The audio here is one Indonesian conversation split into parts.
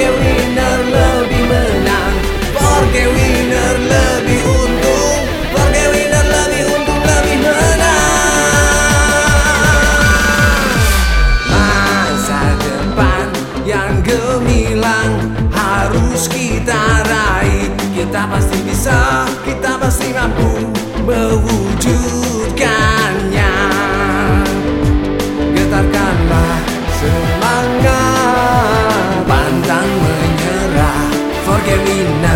Forget winner lebih menang. Forget winner lebih untung. Forget winner lebih untung lebih menang. Masa depan yang gemilang harus kita raih. Kita pasti bisa, kita pasti mampu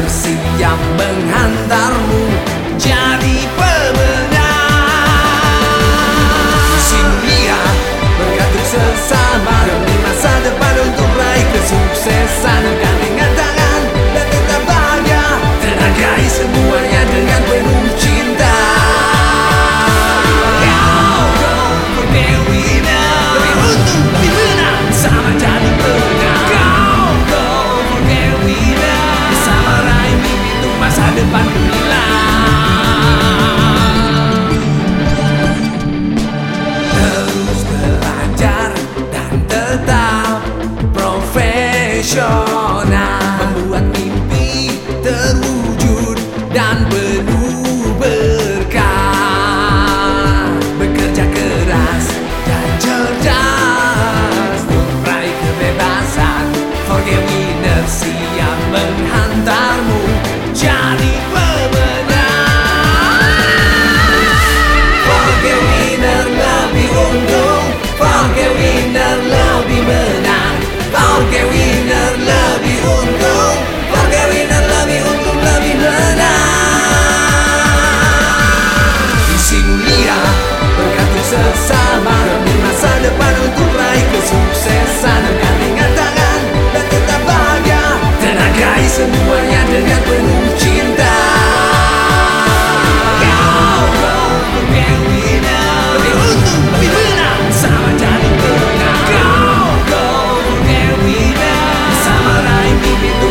winner siap menghantarmu profesional Membuat mimpi terwujud dan penuh berkah. Bekerja keras dan cerdas. Untuk meraih kebebasan. Forget winner siap menghantarmu. Jadi sesama Demi masa depan untuk meraih kesuksesan Dengan ringan tangan dan tetap bahagia Tenagai semuanya dengan penuh cinta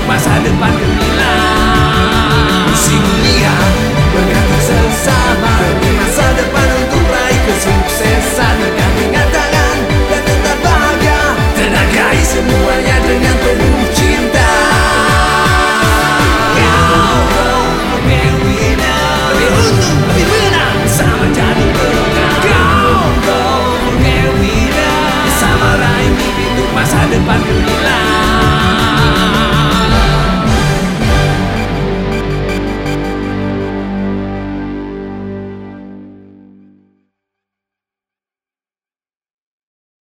masa depan gemilang